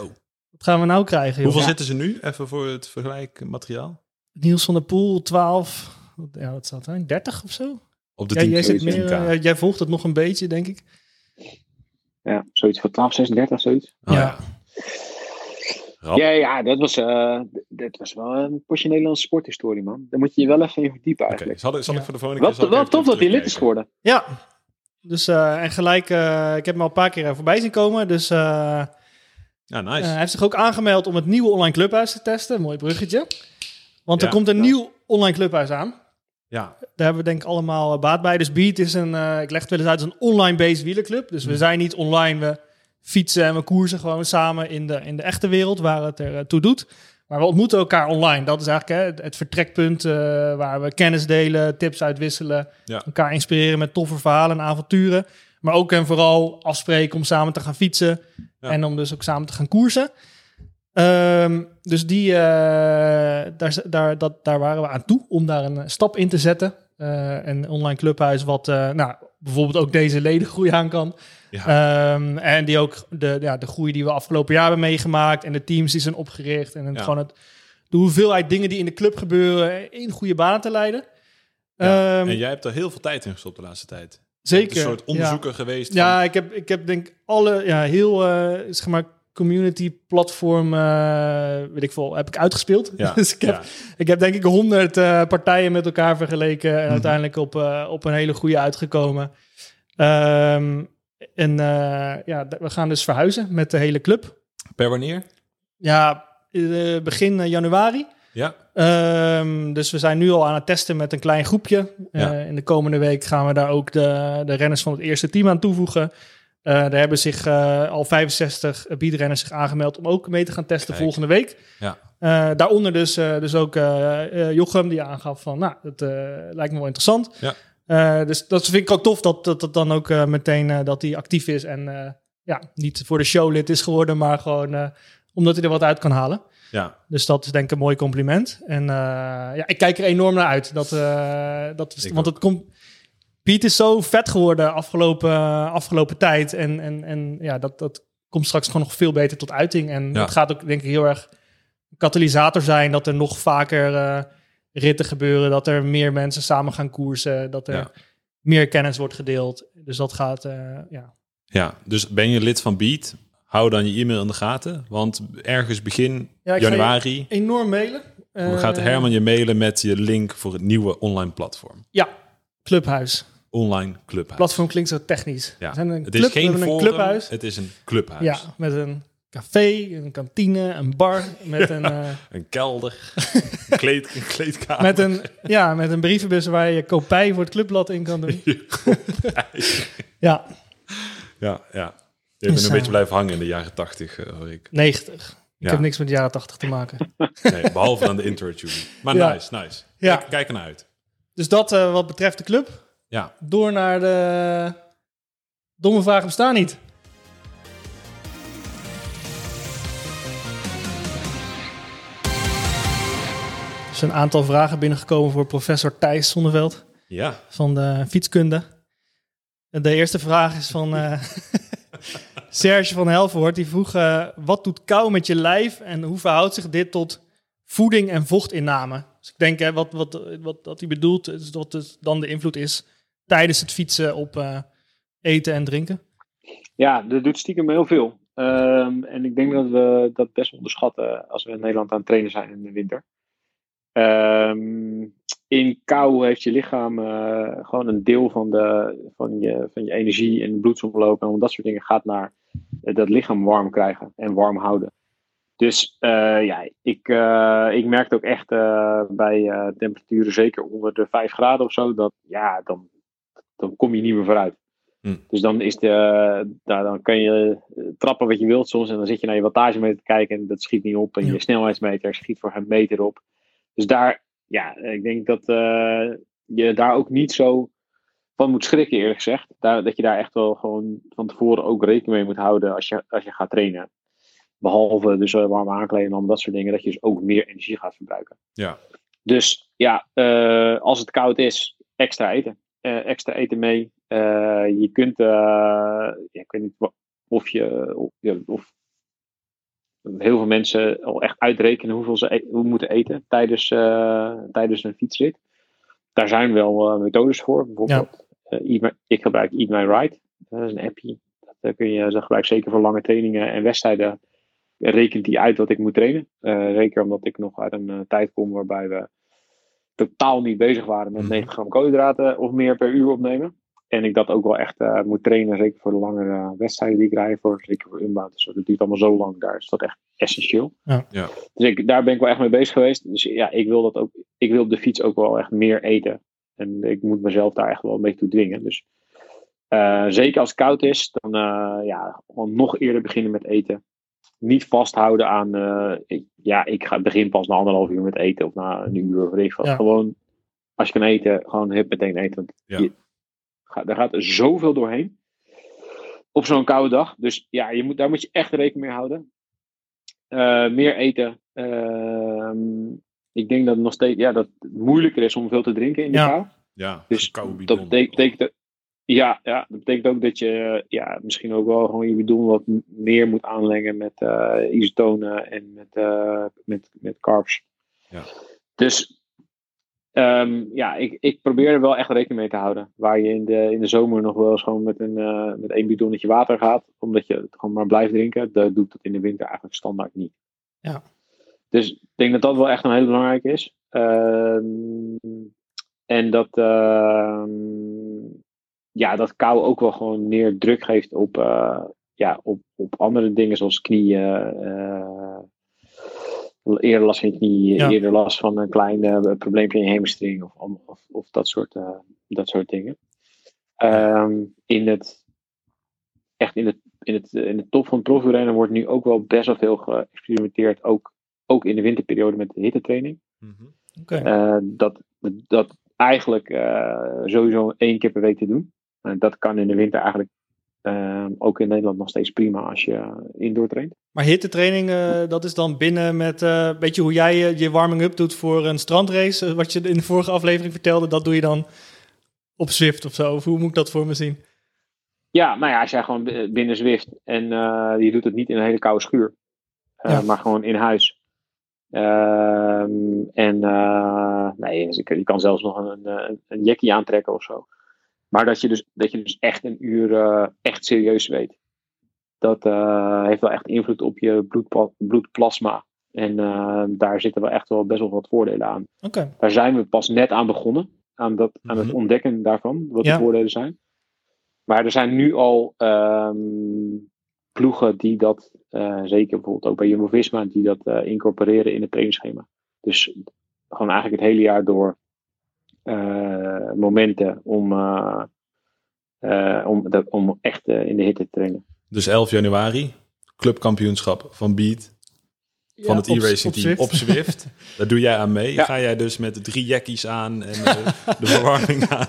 wat gaan we nou krijgen? joh? Hoeveel Ja. zitten ze nu? Even voor het vergelijkmateriaal. Niels van der Poel, 12. Ja, wat staat er? 30 of zo? Op de Ja, 10 jij, zit meer, 10K. eh, jij volgt het nog een beetje, denk ik. ja, zoiets van 12, 36, zoiets. Oh, Ja. ja. Rap. Ja, ja, dat was, eh, d- dit was wel een potje Nederlandse sporthistorie, man. Daar moet je je wel even in verdiepen Oké, eigenlijk. zal, ik- zal ik Ja. voor de volgende keer... zal wel tof dat hij lid is geworden. Ja, dus eh, en gelijk, eh, ik heb hem al een paar keer eh, voorbij zien komen. Dus Ja, nice. hij heeft zich ook aangemeld om het nieuwe online clubhuis te testen. Mooi bruggetje. Want er komt een nieuw online clubhuis aan. ja. Daar hebben we denk ik allemaal baat bij. Dus Beat is een, ik leg het wel eens uit, is een online-based wielerclub. Dus we zijn niet online, we fietsen en we koersen gewoon samen in de, in de echte wereld waar het er toe doet. Maar we ontmoeten elkaar online. Dat is eigenlijk hè, het, het vertrekpunt eh, waar we kennis delen, tips uitwisselen, Ja. elkaar inspireren met toffe verhalen en avonturen. Maar ook en vooral afspreken om samen te gaan fietsen. Ja. En om dus ook samen te gaan koersen. Ehm, dus die, eh, daar, daar, dat, daar waren we aan toe om daar een stap in te zetten. Eh, een online clubhuis wat nou, bijvoorbeeld ook deze ledengroei aan kan. Ja. Ehm, en die ook de, ja, de groei die we afgelopen jaar hebben meegemaakt. En de teams die zijn opgericht. En het, Ja. gewoon het, de hoeveelheid dingen die in de club gebeuren in goede banen te leiden. Ja, Ehm, en jij hebt er heel veel tijd in gestopt de laatste tijd. zeker. Een soort onderzoeker geweest. Ja, van- ik, heb, ik heb denk alle, ja, heel, eh, zeg maar, community platform, eh, weet ik veel, heb ik uitgespeeld. Ja, dus ik heb, ja. ik heb denk ik honderd eh, partijen met elkaar vergeleken en Mhm. uiteindelijk op, eh, op een hele goede uitgekomen. Ehm, en ja, we gaan dus verhuizen met de hele club. Per wanneer? Ja, begin januari. Ja. Ehm, dus we zijn nu al aan het testen met een klein groepje. Ja. In de komende week gaan we daar ook de, de renners van het eerste team aan toevoegen. Eh daar hebben zich eh, al 65 biedrenners zich aangemeld om ook mee te gaan testen Kijk. volgende week. Ja. Eh, daaronder dus, dus ook Jochem die aangaf van, nou, dat lijkt me wel interessant. Ja. Dus dat vind ik ook tof dat dat, dat dan ook meteen dat hij actief is en ja, niet voor de show lid is geworden, maar gewoon omdat hij er wat uit kan halen. Ja. Dus dat is denk ik een mooi compliment. En ja, ik kijk er enorm naar uit. Dat, dat Ik want ook. het komt. Piet is zo vet geworden afgelopen, afgelopen tijd. En, en, en ja, dat, dat komt straks gewoon nog veel beter tot uiting. En Ja. het gaat ook denk ik heel erg een katalysator zijn. Dat er nog vaker eh, ritten gebeuren. Dat er meer mensen samen gaan koersen. Dat er Ja. meer kennis wordt gedeeld. Dus dat gaat, eh, ja. ja, dus ben je lid van Beat? Hou dan je e-mail in de gaten. Want ergens begin Ja, ik ga je- januari Enorm mailen. dan gaat Eh, Herman je mailen met je link voor het nieuwe online platform. Ja, Clubhuis. Online clubhuis. Platform klinkt zo technisch. Ja. We zijn een Het club, is geen hebben een forum, clubhuis. het is een clubhuis. Ja, met een café, een kantine, een bar, met een, eh, Een kelder, een, kleed, een kleedkamer. met een, ja, met een brievenbus waar je kopij voor het clubblad in kan doen. Ja, Ja, ja. Je bent Dus, een eh, beetje blijven hangen in de jaren tachtig, eh, hoor ik. 90. Ik heb niks met de jaren 80 te maken. Nee, behalve dan de intro-tune. Maar Ja. nice, nice. Ja. Kijk, kijk ernaar uit. Dus dat eh, wat betreft de club. Ja, Door naar de domme vragen bestaan niet. Er zijn een aantal vragen binnengekomen voor professor Thijs Zonneveld. ja. van de fietskunde. De eerste vraag is van eh, Serge van Helvoort. Die vroeg, eh, wat doet kou met je lijf en hoe verhoudt zich dit tot voeding en vochtinname? Dus ik denk, hè, wat, wat, wat, wat hij bedoelt, is dat het dan de invloed is tijdens het fietsen op eh, eten en drinken. Ja, dat doet stiekem heel veel. Ehm, en ik denk dat we dat best onderschatten als we in Nederland aan het trainen zijn in de winter. Ehm, in kou heeft je lichaam eh, gewoon een deel van, de, van, je, van je energie en bloedsomloop en dat soort dingen gaat naar eh, dat lichaam warm krijgen en warm houden. Dus ja, ik, ik merkte ook echt bij temperaturen zeker onder de 5 graden of zo, dat ja, dan, dan kom je niet meer vooruit. Dus dan, is de, nou, dan kan je eh, trappen wat je wilt soms. En dan zit je naar je wattagemeter te kijken en dat schiet niet op. En Ja. je snelheidsmeter schiet voor een meter op. Dus daar, ja, ik denk dat eh, je daar ook niet zo van moet schrikken, eerlijk gezegd. Daar, dat je daar echt wel gewoon van tevoren ook rekening mee moet houden als je, als je gaat trainen. Behalve dus warm aankleden en al dat soort dingen. Dat je dus ook meer energie gaat verbruiken. Ja. Dus ja, als het koud is, extra eten. Eh, extra eten mee. Eh, je kunt, eh, ja, ik weet niet of je, of, heel veel mensen al echt uitrekenen hoeveel ze e- hoe moeten eten tijdens, tijdens een fietsrit. Daar zijn wel methodes voor. Bijvoorbeeld, My- ik gebruik Eat My Ride. Dat is een appje. Dat, kun je, dat gebruik ik zeker voor lange trainingen en wedstrijden. Rekent die uit wat ik moet trainen. Zeker omdat ik nog uit een tijd kom waarbij we totaal niet bezig waren met Mhm. 90 gram koolhydraten of meer per uur opnemen. En ik dat ook wel echt eh, moet trainen, zeker voor de langere wedstrijden die ik rijd, voor, zeker voor Unbound. Dus dat duurt allemaal zo lang, daar is dat echt essentieel. Ja. Ja. Dus ik, daar ben ik wel echt mee bezig geweest. Dus ja, ik wil dat ook, ik wil op de fiets ook wel echt meer eten. En ik moet mezelf daar echt wel een beetje toe dwingen. Dus eh, zeker als het koud is, dan eh, ja, gewoon nog eerder beginnen met eten. Niet vasthouden aan, eh, ik- ja, ik ga begin pas na anderhalf uur met eten of na een uur of weet ik wat. Ja. Gewoon, als je kan eten, gewoon hup meteen eten. Want Ja. je, gaat, er gaat zoveel doorheen. op zo'n koude dag. Dus ja, je moet, daar moet je echt rekening mee houden. Eh, meer eten. Ehm, ik denk dat het nog steeds ja, dat het moeilijker is om veel te drinken in de Ja. kou. Ja, Dus Dat betekent, ja, ja, dat betekent ook dat je ja, misschien ook wel gewoon je bidon wat meer moet aanlengen met eh isotonen en met, eh, met, met carbs. Ja. Dus ehm, ja, ik, ik probeer er wel echt rekening mee te houden. Waar je in de, in de zomer nog wel eens gewoon met, een, eh, met één bidonnetje water gaat, omdat je het gewoon maar blijft drinken, dat doet dat in de winter eigenlijk standaard niet. Ja. Dus ik denk dat dat wel echt een hele belangrijke is. Ehm, en dat, ehm, ja, dat kou ook wel gewoon meer druk geeft op, eh, ja, op, op andere dingen zoals knieën. eh, eerder last van je knie, Ja. eerder last van een klein eh, probleempje in je hamstring of, of, of dat, soort, eh, dat soort dingen. Ehm, in het, echt in het, in het, in de top van het profielrennen wordt nu ook wel best wel veel geëxperimenteerd. Ook, ook in de winterperiode met de hittetraining. Oké. Eh, dat, dat eigenlijk eh, sowieso één keer per week te doen. Eh, dat kan in de winter eigenlijk eh, ook in Nederland nog steeds prima als je eh, indoor traint. Maar hittetraining, eh dat is dan binnen met een beetje hoe jij je, je warming-up doet voor een strandrace. wat je in de vorige aflevering vertelde, dat doe je dan op Zwift of zo. Of hoe moet ik dat voor me zien? Ja, nou ja, als jij gewoon binnen Zwift en je doet het niet in een hele koude schuur, Ja. maar gewoon in huis. Ehm, en nee, dus je kan zelfs nog een, een, een jackie aantrekken of zo. Maar dat je dus, dat je dus echt een uur eh, echt serieus weet. Dat eh, heeft wel echt invloed op je bloedplasma. En eh, daar zitten wel echt wel best wel wat voordelen aan. Oké. Daar zijn we pas net aan begonnen. Aan, dat, aan het Mhm. ontdekken daarvan. Wat Ja. de voordelen zijn. Maar er zijn nu al ehm, ploegen die dat, eh, zeker bijvoorbeeld ook bij Jumbo-Visma, die dat eh, incorporeren in het trainingsschema. Dus gewoon eigenlijk het hele jaar door momenten om, eh, eh, om, dat, om echt eh, in de hitte te trainen. Dus 11 januari, clubkampioenschap van Beat. Van Ja, het e-racing team op Zwift. Daar doe jij aan mee. Ja. Ga jij dus met drie jackies aan en eh, de verwarming aan.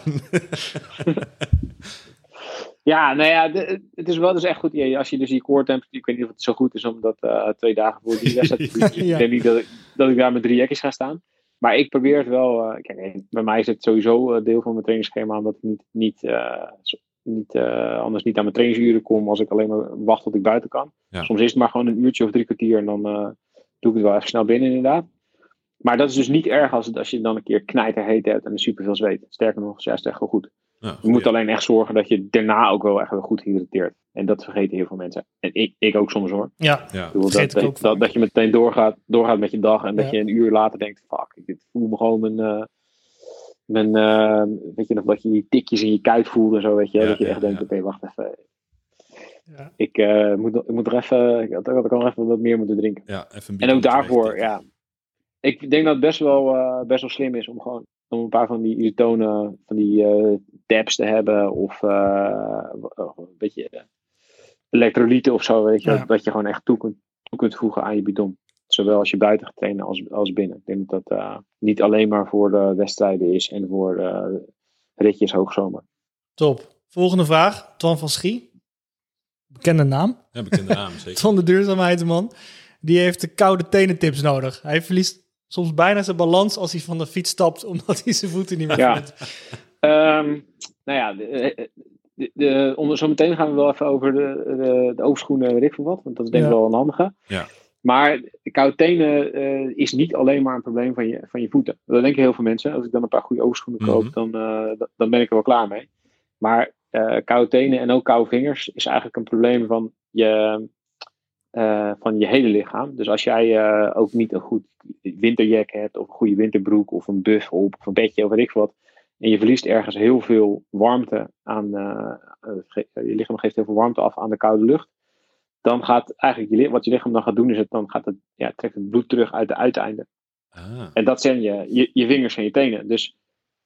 Ja, nou ja, de- het is wel dus echt goed. Ja, als je dus die core temperatuur, ik weet niet of het zo goed is om dat eh, twee dagen voor die wedstrijd te doen. Ja. Ik denk niet dat ik, dat ik daar met drie jekjes ga staan. Maar ik probeer het wel. eh, kijk, bij mij is het sowieso eh, deel van mijn trainingsschema, omdat ik niet, niet, eh, niet, anders niet aan mijn trainingsuren kom als ik alleen maar wacht tot ik buiten kan. Ja. Soms is het maar gewoon een uurtje of drie kwartier en dan doe ik het wel even snel binnen, inderdaad. Maar dat is dus niet erg als, het, als je dan een keer knijterheet hebt en super veel zweet. Sterker nog, is het echt wel goed. Ja, Je moet alleen echt zorgen dat je daarna ook wel echt wel goed hydrateert. En dat vergeten heel veel mensen. En ik, ik ook soms hoor. Ja, Ja. Dat, ik ook dat, dat, dat je meteen doorgaat, doorgaat met je dag. En dat Ja. je een uur later denkt, fuck, ik voel me gewoon mijn... eh, mijn eh, weet je nog, dat je die tikjes in je kuit voelt en zo, weet je. Ja, dat je ja, echt denkt, oké, wacht even. Ja. Ik, eh, moet, ik moet er even, ik had, ik had even wat meer moeten drinken. Ja, even een En ook daarvoor, ja. Ik denk dat het best wel, eh, best wel slim is om gewoon om een paar van die isotonen, van die eh tabs te hebben. Of eh, een beetje elektrolyten of zo, weet je. Ja. Dat, dat je gewoon echt toe kunt, toe kunt voegen aan je bidon. Zowel als je buiten gaat trainen als, als binnen. Ik denk dat dat eh, niet alleen maar voor de wedstrijden is en voor ritjes hoogzomer. top. Volgende vraag. Twan van Schie. Bekende naam. Ja, bekende naam, zeker. Twan de duurzaamheidsman. Die heeft de koude tenentips nodig. Hij verliest soms bijna zijn balans als hij van de fiets stapt, omdat hij zijn voeten niet meer Ja. vindt. Ehm, nou ja, de, de, de, onder, zo meteen gaan we wel even over de, de, de overschoenen, weet ik veel wat. Want dat is denk ik Ja. wel een handige. Ja. Maar de koude tenen eh, is niet alleen maar een probleem van je, van je voeten. Dat denken heel veel mensen. Als ik dan een paar goede overschoenen koop, Mhm. dan, eh, dan ben ik er wel klaar mee. Maar eh koude tenen en ook koude vingers is eigenlijk een probleem van je, eh, van je hele lichaam. Dus als jij eh, ook niet een goed winterjack hebt, of een goede winterbroek, of een buff op, of een bedje, of weet ik wat. En je verliest ergens heel veel warmte aan. eh, je lichaam geeft heel veel warmte af aan de koude lucht. Dan gaat eigenlijk je, wat je lichaam dan gaat doen, is het, dan gaat het, ja, trekt het bloed terug uit de uiteinden. Ah, En dat zijn je, je, je vingers en je tenen. Dus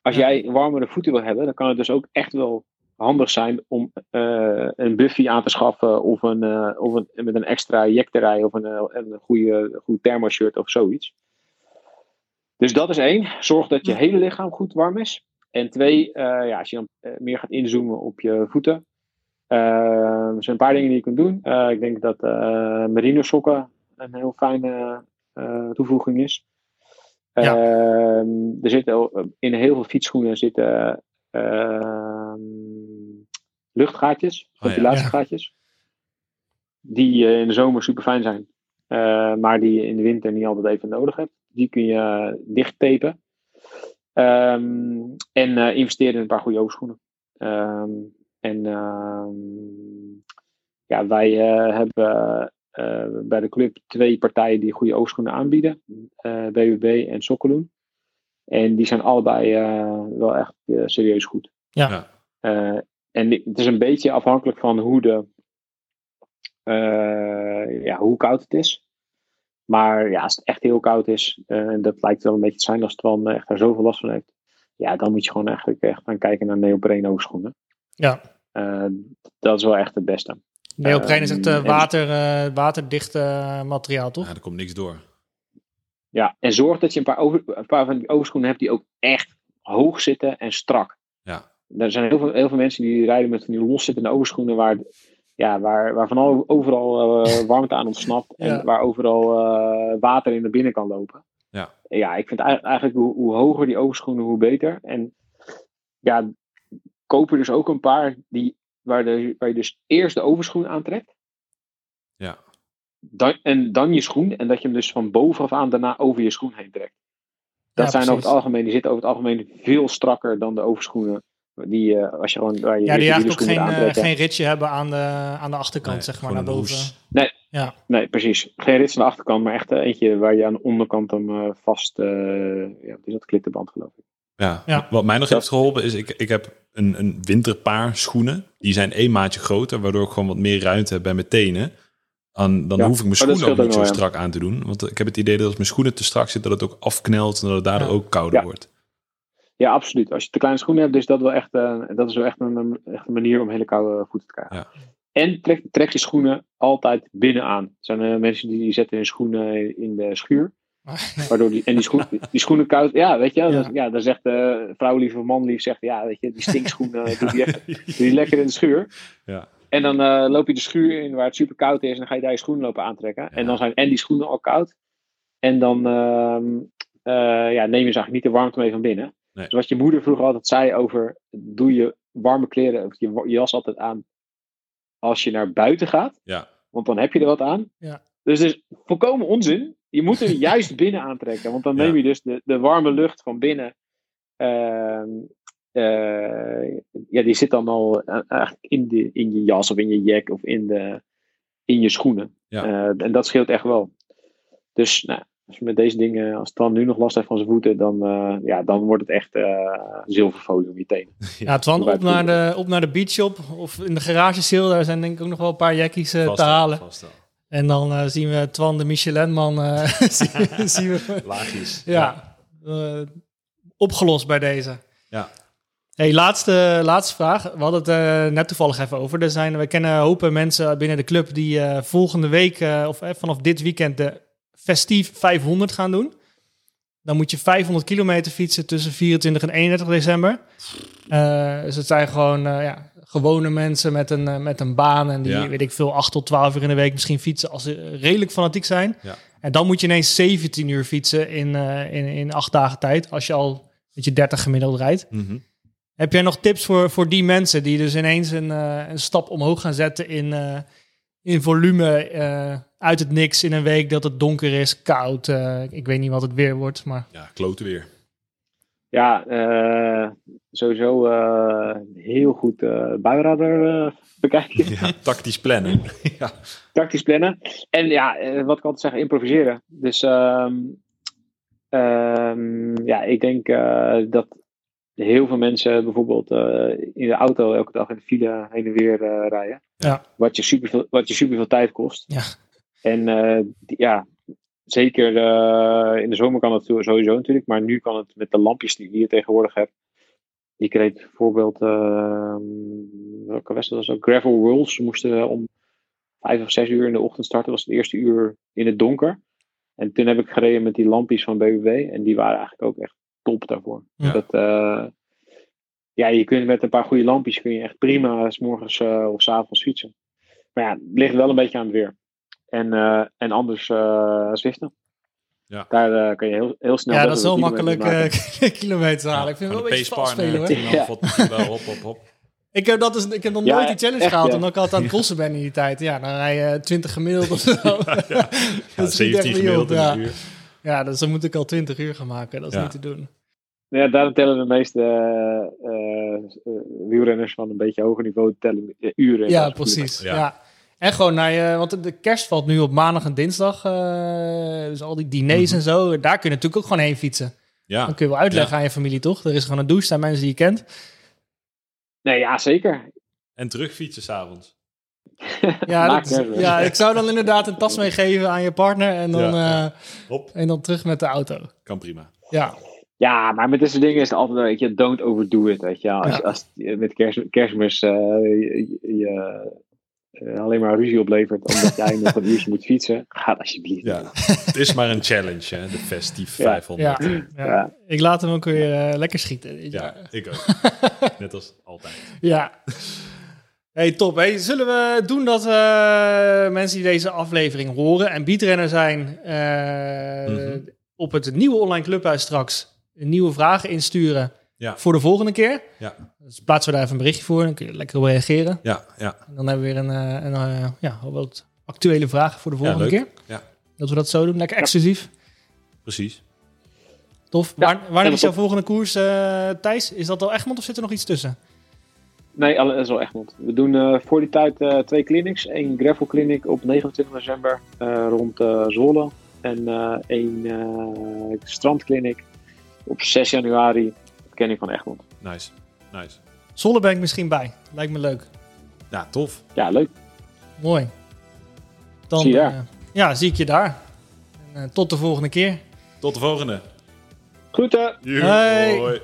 als jij warmere voeten wil hebben, dan kan het dus ook echt wel handig zijn om eh, een buffy aan te schaffen of, een, eh, of een, met een extra jack te rijden of een, eh, een goede, goed thermoshirt of zoiets. Dus dat is één. Zorg dat je hele lichaam goed warm is. En twee, ja, als je dan meer gaat inzoomen op je voeten, er zijn een paar dingen die je kunt doen. Ik denk dat merino sokken een heel fijne toevoeging is. Ja. Ehm, er zitten in heel veel fietsschoenen zitten luchtgaatjes, Oh ja. ventilatiegaatjes. Die eh, in de zomer super fijn zijn. Eh, maar die je in de winter niet altijd even nodig hebt. Die kun je eh, dicht tapen. Ehm, en eh, investeren in een paar goede overschoenen. Ehm, en ehm, ja, wij eh, hebben eh, bij de club twee partijen die goede overschoenen aanbieden. eh BBB en Sokkeloen. En die zijn allebei eh, wel echt eh, serieus goed. Ja. Eh, en het is een beetje afhankelijk van hoe, de, eh, ja, hoe koud het is. Maar ja, als het echt heel koud is, eh, en dat lijkt wel een beetje te zijn als Twan echt daar zoveel last van heeft. Ja, dan moet je gewoon eigenlijk echt gaan kijken naar neopreen overschoenen. Ja. Eh, dat is wel echt het beste. Neopreen is het eh, Ehm, water, eh, waterdicht eh, materiaal, toch? Ja, er komt niks door. Ja, en zorg dat je een paar, over, een paar van die overschoenen hebt die ook echt hoog zitten en strak. Ja. Er zijn heel veel, heel veel mensen die rijden met van die loszittende overschoenen waar, ja, waar, waar van al- overal eh, warmte aan ontsnapt en Ja. waar overal eh, water in naar binnen kan lopen. Ja. Ja, ik vind eigenlijk, hoe, hoe hoger die overschoenen, hoe beter. En ja, koop er dus ook een paar die, waar, de, waar je dus eerst de overschoen aantrekt. Ja. Dan, en dan je schoen. En dat je hem dus van bovenaf aan daarna over je schoen heen trekt. Dat Ja, zijn over het algemeen, die zitten over het algemeen veel strakker dan de overschoenen. Die, eh, als je gewoon, waar je Ja, die eigenlijk ook geen, eh, geen ritje hebben aan de, aan de achterkant, Nee, zeg maar, naar boven. hoes. Nee, precies. Geen rits aan de achterkant, maar echt eh, eentje waar je aan de onderkant hem eh, vast... eh ja, is dat klittenband geloof ik. Ja. Ja. Wat mij nog Dat- heeft geholpen is, ik, ik heb een, een winterpaar schoenen. Die zijn één maatje groter, waardoor ik gewoon wat meer ruimte heb bij mijn tenen. En dan Ja. hoef ik mijn Oh, schoenen ook niet zo wel, strak aan te doen. Want ik heb het idee dat als mijn schoenen te strak zitten, dat het ook afknelt en dat het daardoor Ja. ook kouder Ja. wordt. Ja, absoluut. Als je te kleine schoenen hebt, is dat wel echt, eh, dat is wel echt een, een- echt een manier om hele koude voeten te krijgen. Ja. En trek, trek je schoenen altijd binnen aan. Er zijn eh, mensen die, die zetten hun schoenen in de schuur. Waardoor die, en die, schoen, die schoenen koud. Ja, weet je, Ja. ja dan zegt de vrouwlief of manlief, zegt ja, weet je, die stinkschoenen, doe, die echt, doe die lekker in de schuur. Ja. En dan eh, loop je de schuur in waar het super koud is en dan ga je daar je schoenen lopen aantrekken. En dan zijn en die schoenen al koud. En dan ehm, eh, ja, neem je ze eigenlijk niet de warmte mee van binnen. Nee. Dus wat je moeder vroeger altijd zei over, doe je warme kleren, of je, jas altijd aan als je naar buiten gaat. Ja. Want dan heb je er wat aan. Ja. Dus het is volkomen onzin. Je moet er juist binnen aantrekken. Want dan Ja. neem je dus de, de warme lucht van binnen. ehm, eh, ja, die zit dan al eh, eigenlijk in, de, in je jas of in je jack of in, de, in je schoenen. Ja. Eh, en dat scheelt echt wel. Dus nou, als je met deze dingen, als Twan nu nog last heeft van zijn voeten, dan, eh, ja, dan wordt het echt eh, zilverfolie om je tenen. Ja, Twan, op naar, de, op naar de beachshop of in de garage sale. Daar zijn denk ik ook nog wel een paar jackies eh, te halen. vast. En dan zien we Twan de Michelinman. eh zien, we, Laagjes. ja, eh, opgelost bij deze. Ja. Hey, laatste, laatste vraag. We hadden het net toevallig even over. Er zijn, we kennen hopen mensen binnen de club die eh, volgende week eh, of vanaf dit weekend de Festief 500 gaan doen. Dan moet je 500 kilometer fietsen tussen 24 en 31 december. Eh, dus het zijn gewoon eh, ja, gewone mensen met een, eh, met een baan. En die, Ja. weet ik veel, 8 tot 12 uur in de week misschien fietsen als ze redelijk fanatiek zijn. Ja. En dan moet je ineens 17 uur fietsen in, in, in 8 dagen tijd. Als je al met je 30 gemiddeld rijdt. Mhm. Heb jij nog tips voor, voor die mensen die dus ineens een, een stap omhoog gaan zetten in, in volume uit het niks in een week dat het donker is, koud. eh, ik weet niet wat het weer wordt, maar Ja, kloten weer. Ja, eh, sowieso eh, heel goed eh buiradar eh, bekijken. Ja, tactisch plannen. ja. tactisch plannen. En ja, wat ik altijd zeg, improviseren. Dus ehm, ehm, ja, ik denk eh, dat heel veel mensen bijvoorbeeld eh, in de auto elke dag in de file heen en weer eh, rijden. Ja. Wat je superveel, wat je superveel tijd kost. Ja. En eh, die- ja, zeker eh, in de zomer kan het sowieso natuurlijk, maar nu kan het met de lampjes die je hier tegenwoordig hebt. Ik reed bijvoorbeeld, ehm, welke wedstrijd was dat? Gravel Worlds. We moesten om vijf of zes uur in de ochtend starten. Dat was het eerste uur in het donker. En toen heb ik gereden met die lampjes van BBB. En die waren eigenlijk ook echt top daarvoor. Ja. Dat, eh, ja, je kunt met een paar goede lampjes kun je echt prima s morgens of s avonds fietsen. Maar ja, het ligt wel een beetje aan het weer. En, eh, en anders eh Zwiften. Ja. Daar eh, kan je heel, heel snel Ja, dat is wel wel makkelijk kilometer eh, halen. Ik vind het wel een beetje spelen hoor. Ja. Wel, hop, hop, hop. Ik heb, dat is, ik heb nog Ja, nooit die challenge echt, gehaald, ja. omdat ik altijd aan het crossen ben in die tijd. Ja, dan rij je 20 gemiddeld of zo. Ja, Dat schiet echt 17 niet gemiddeld ja. uur. Ja, dus dan moet ik al 20 uur gaan maken. Dat is Ja. niet te doen. Ja, daarom tellen de meeste eh, eh, eh, wielrenners van een beetje hoger niveau tellen uren. in Ja, precies. Ja. En gewoon naar je, want de kerst valt nu op maandag en dinsdag. eh, dus al die diners Mhm. en zo, daar kun je natuurlijk ook gewoon heen fietsen. Ja, Dan kun je wel uitleggen aan je familie, toch? Er is gewoon een douche, zijn mensen die je kent. Nee, ja, zeker. en terugfietsen s'avonds. Ja, Maakt dat- ja, ik zou dan inderdaad een tas meegeven aan je partner en dan, Ja, ja. eh, Hop, en dan terug met de auto. kan prima. Ja, Ja, maar met dit soort dingen is het altijd, weet je, don't overdo it, weet je. Als, Ja. als met kerst, kerstmis eh, je, je, eh, alleen maar ruzie oplevert omdat jij nog een uurtje moet fietsen, ga alsjeblieft. Ja, het is maar een challenge, hè, de Festief Ja. 500. ja, Ja, ja. Ja. Ik laat hem ook weer eh, lekker schieten. jaar. ik ook. Net als altijd. Ja. Hey, top. Hey, zullen we doen dat eh, mensen die deze aflevering horen en beatrenner zijn eh, Mhm. op het nieuwe online clubhuis straks nieuwe vragen insturen Ja. voor de volgende keer? Ja, Dus plaatsen we daar even een berichtje voor, dan kun je lekker op reageren. ja, ja. En dan hebben we weer een, eh, een eh, ja, wat actuele vragen voor de volgende keer. Ja. Dat we dat zo doen, lekker exclusief. precies. Tof. Ja, Waar, wanneer is jouw volgende koers, eh, Thijs? Is dat al Egmond of zit er nog iets tussen? Nee, dat is wel Egmond. We doen eh, voor die tijd eh, twee clinics. Eén gravel clinic op 29 december eh, rond eh Zwolle. En eh één eh strandclinic op 6 januari kenning van Egmond. Nice, nice. Zolle ben ik misschien bij. Lijkt me leuk. Ja, tof. Ja, leuk. Mooi. Dan, Zie je daar. eh, ja, zie ik je daar. En, eh, tot de volgende keer. Tot de volgende. Groeten! Hoi.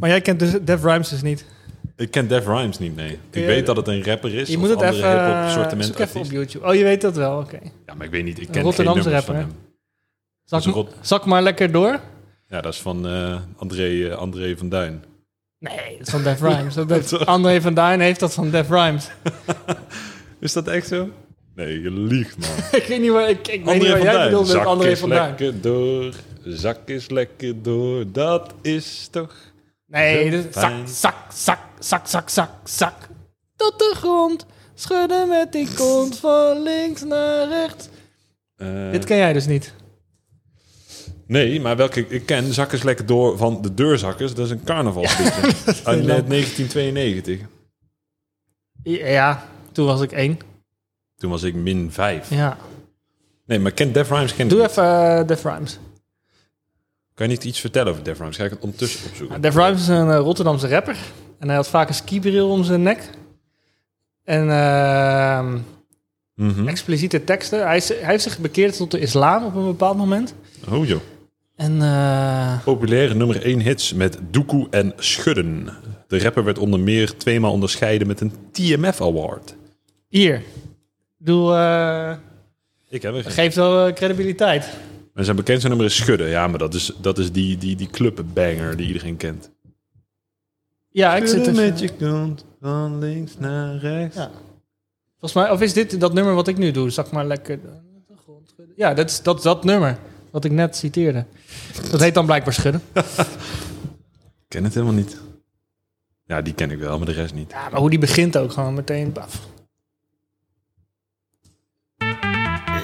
Maar jij kent dus Dev Rhymes dus niet. Ik ken Def Rhymes niet, nee. Ik weet dat het een rapper is. Je moet het even, sortiment zoek even op. YouTube. Oh, je weet dat wel, oké. Ja, maar ik weet niet. Ik ken Rotterdamse geen rapper, van hem. Zak, rot- zak maar lekker door. Ja, dat is van eh, André, eh, André van Duin. Nee, dat is van Dev Rhymes. Dat heeft- André van Duin heeft dat van Dev Rhymes. Is dat echt zo? Nee, je liegt, man. ik weet niet waar, ik, ik weet niet André waar van jij Duin. bedoelt met Zak André is van Duin. lekker door. Zak is lekker door. Dat is toch... Nee, dus zak, zak, zak, zak, zak, zak, zak. Tot de grond. Schudden met die kont van links naar rechts. eh, Dit ken jij dus niet. Nee, maar welke ik ken, Zak is lekker door van de deurzakkers. Dat is een carnavalsliedje. Uit heel lang. 1992. Ja, toen was ik één. Toen was ik min 5. Ja. Nee, maar ken Def Rhymes ken ik Doe even eh, Def Rhymes. Kan je niet iets vertellen over Def Rhymes? Ga ik het ondertussen opzoeken. Def Rhymes is een eh, Rotterdamse rapper. En hij had vaak een skibril om zijn nek. En ehm, Mhm. expliciete teksten. Hij, is, hij heeft zich bekeerd tot de islam op een bepaald moment. Oh joh. En eh, Populaire nummer 1 hits met Doekoe en Schudden. De rapper werd onder meer tweemaal onderscheiden met een TMF Award. hier. Doe, eh Ik heb er geen. geeft wel credibiliteit. En zijn bekendste nummer is Schudden. Ja, maar dat is, dat is die, die, die clubbanger die iedereen kent. Ja, ik zit even- met je kont van links naar rechts. Ja. Volgens mij, of is dit dat nummer wat ik nu doe? Zak maar lekker met de grond schudden. Ja, dat is dat, dat nummer wat ik net citeerde. Dat heet dan blijkbaar schudden. Ik ken het helemaal niet. Ja, die ken ik wel, maar de rest niet. Ja, maar hoe die begint ook gewoon meteen. Baf.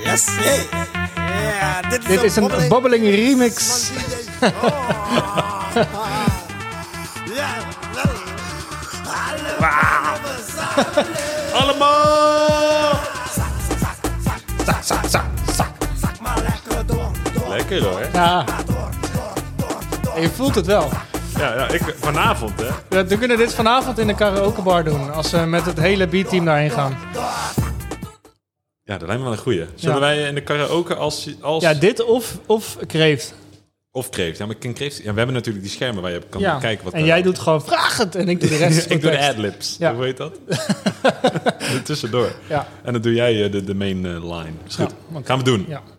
Yes, hey. Ja, dit is, Dit is een bobbeling remix. Allemaal! Zak, zak, lekker hoor. Ja. En je voelt het wel. Ja, ja ik, vanavond hè. Ja, We kunnen dit vanavond in de karaokebar doen. Als we met het hele beatteam daarheen gaan. Ja, dat lijkt me wel een goeie. Zullen Ja. wij in de karaoke als... als Ja, dit of, of kreeft. Of kreeft. Ja, maar ken kreeft... Ja, we hebben natuurlijk die schermen waar je kan Ja. kijken wat... en jij doet gewoon vraag het en ik doe de rest ik doe de adlibs. Ja. Hoe heet dat? tussendoor. Ja. En dan doe jij eh, de, de main eh, line. Is goed. Gaan we doen. Ja.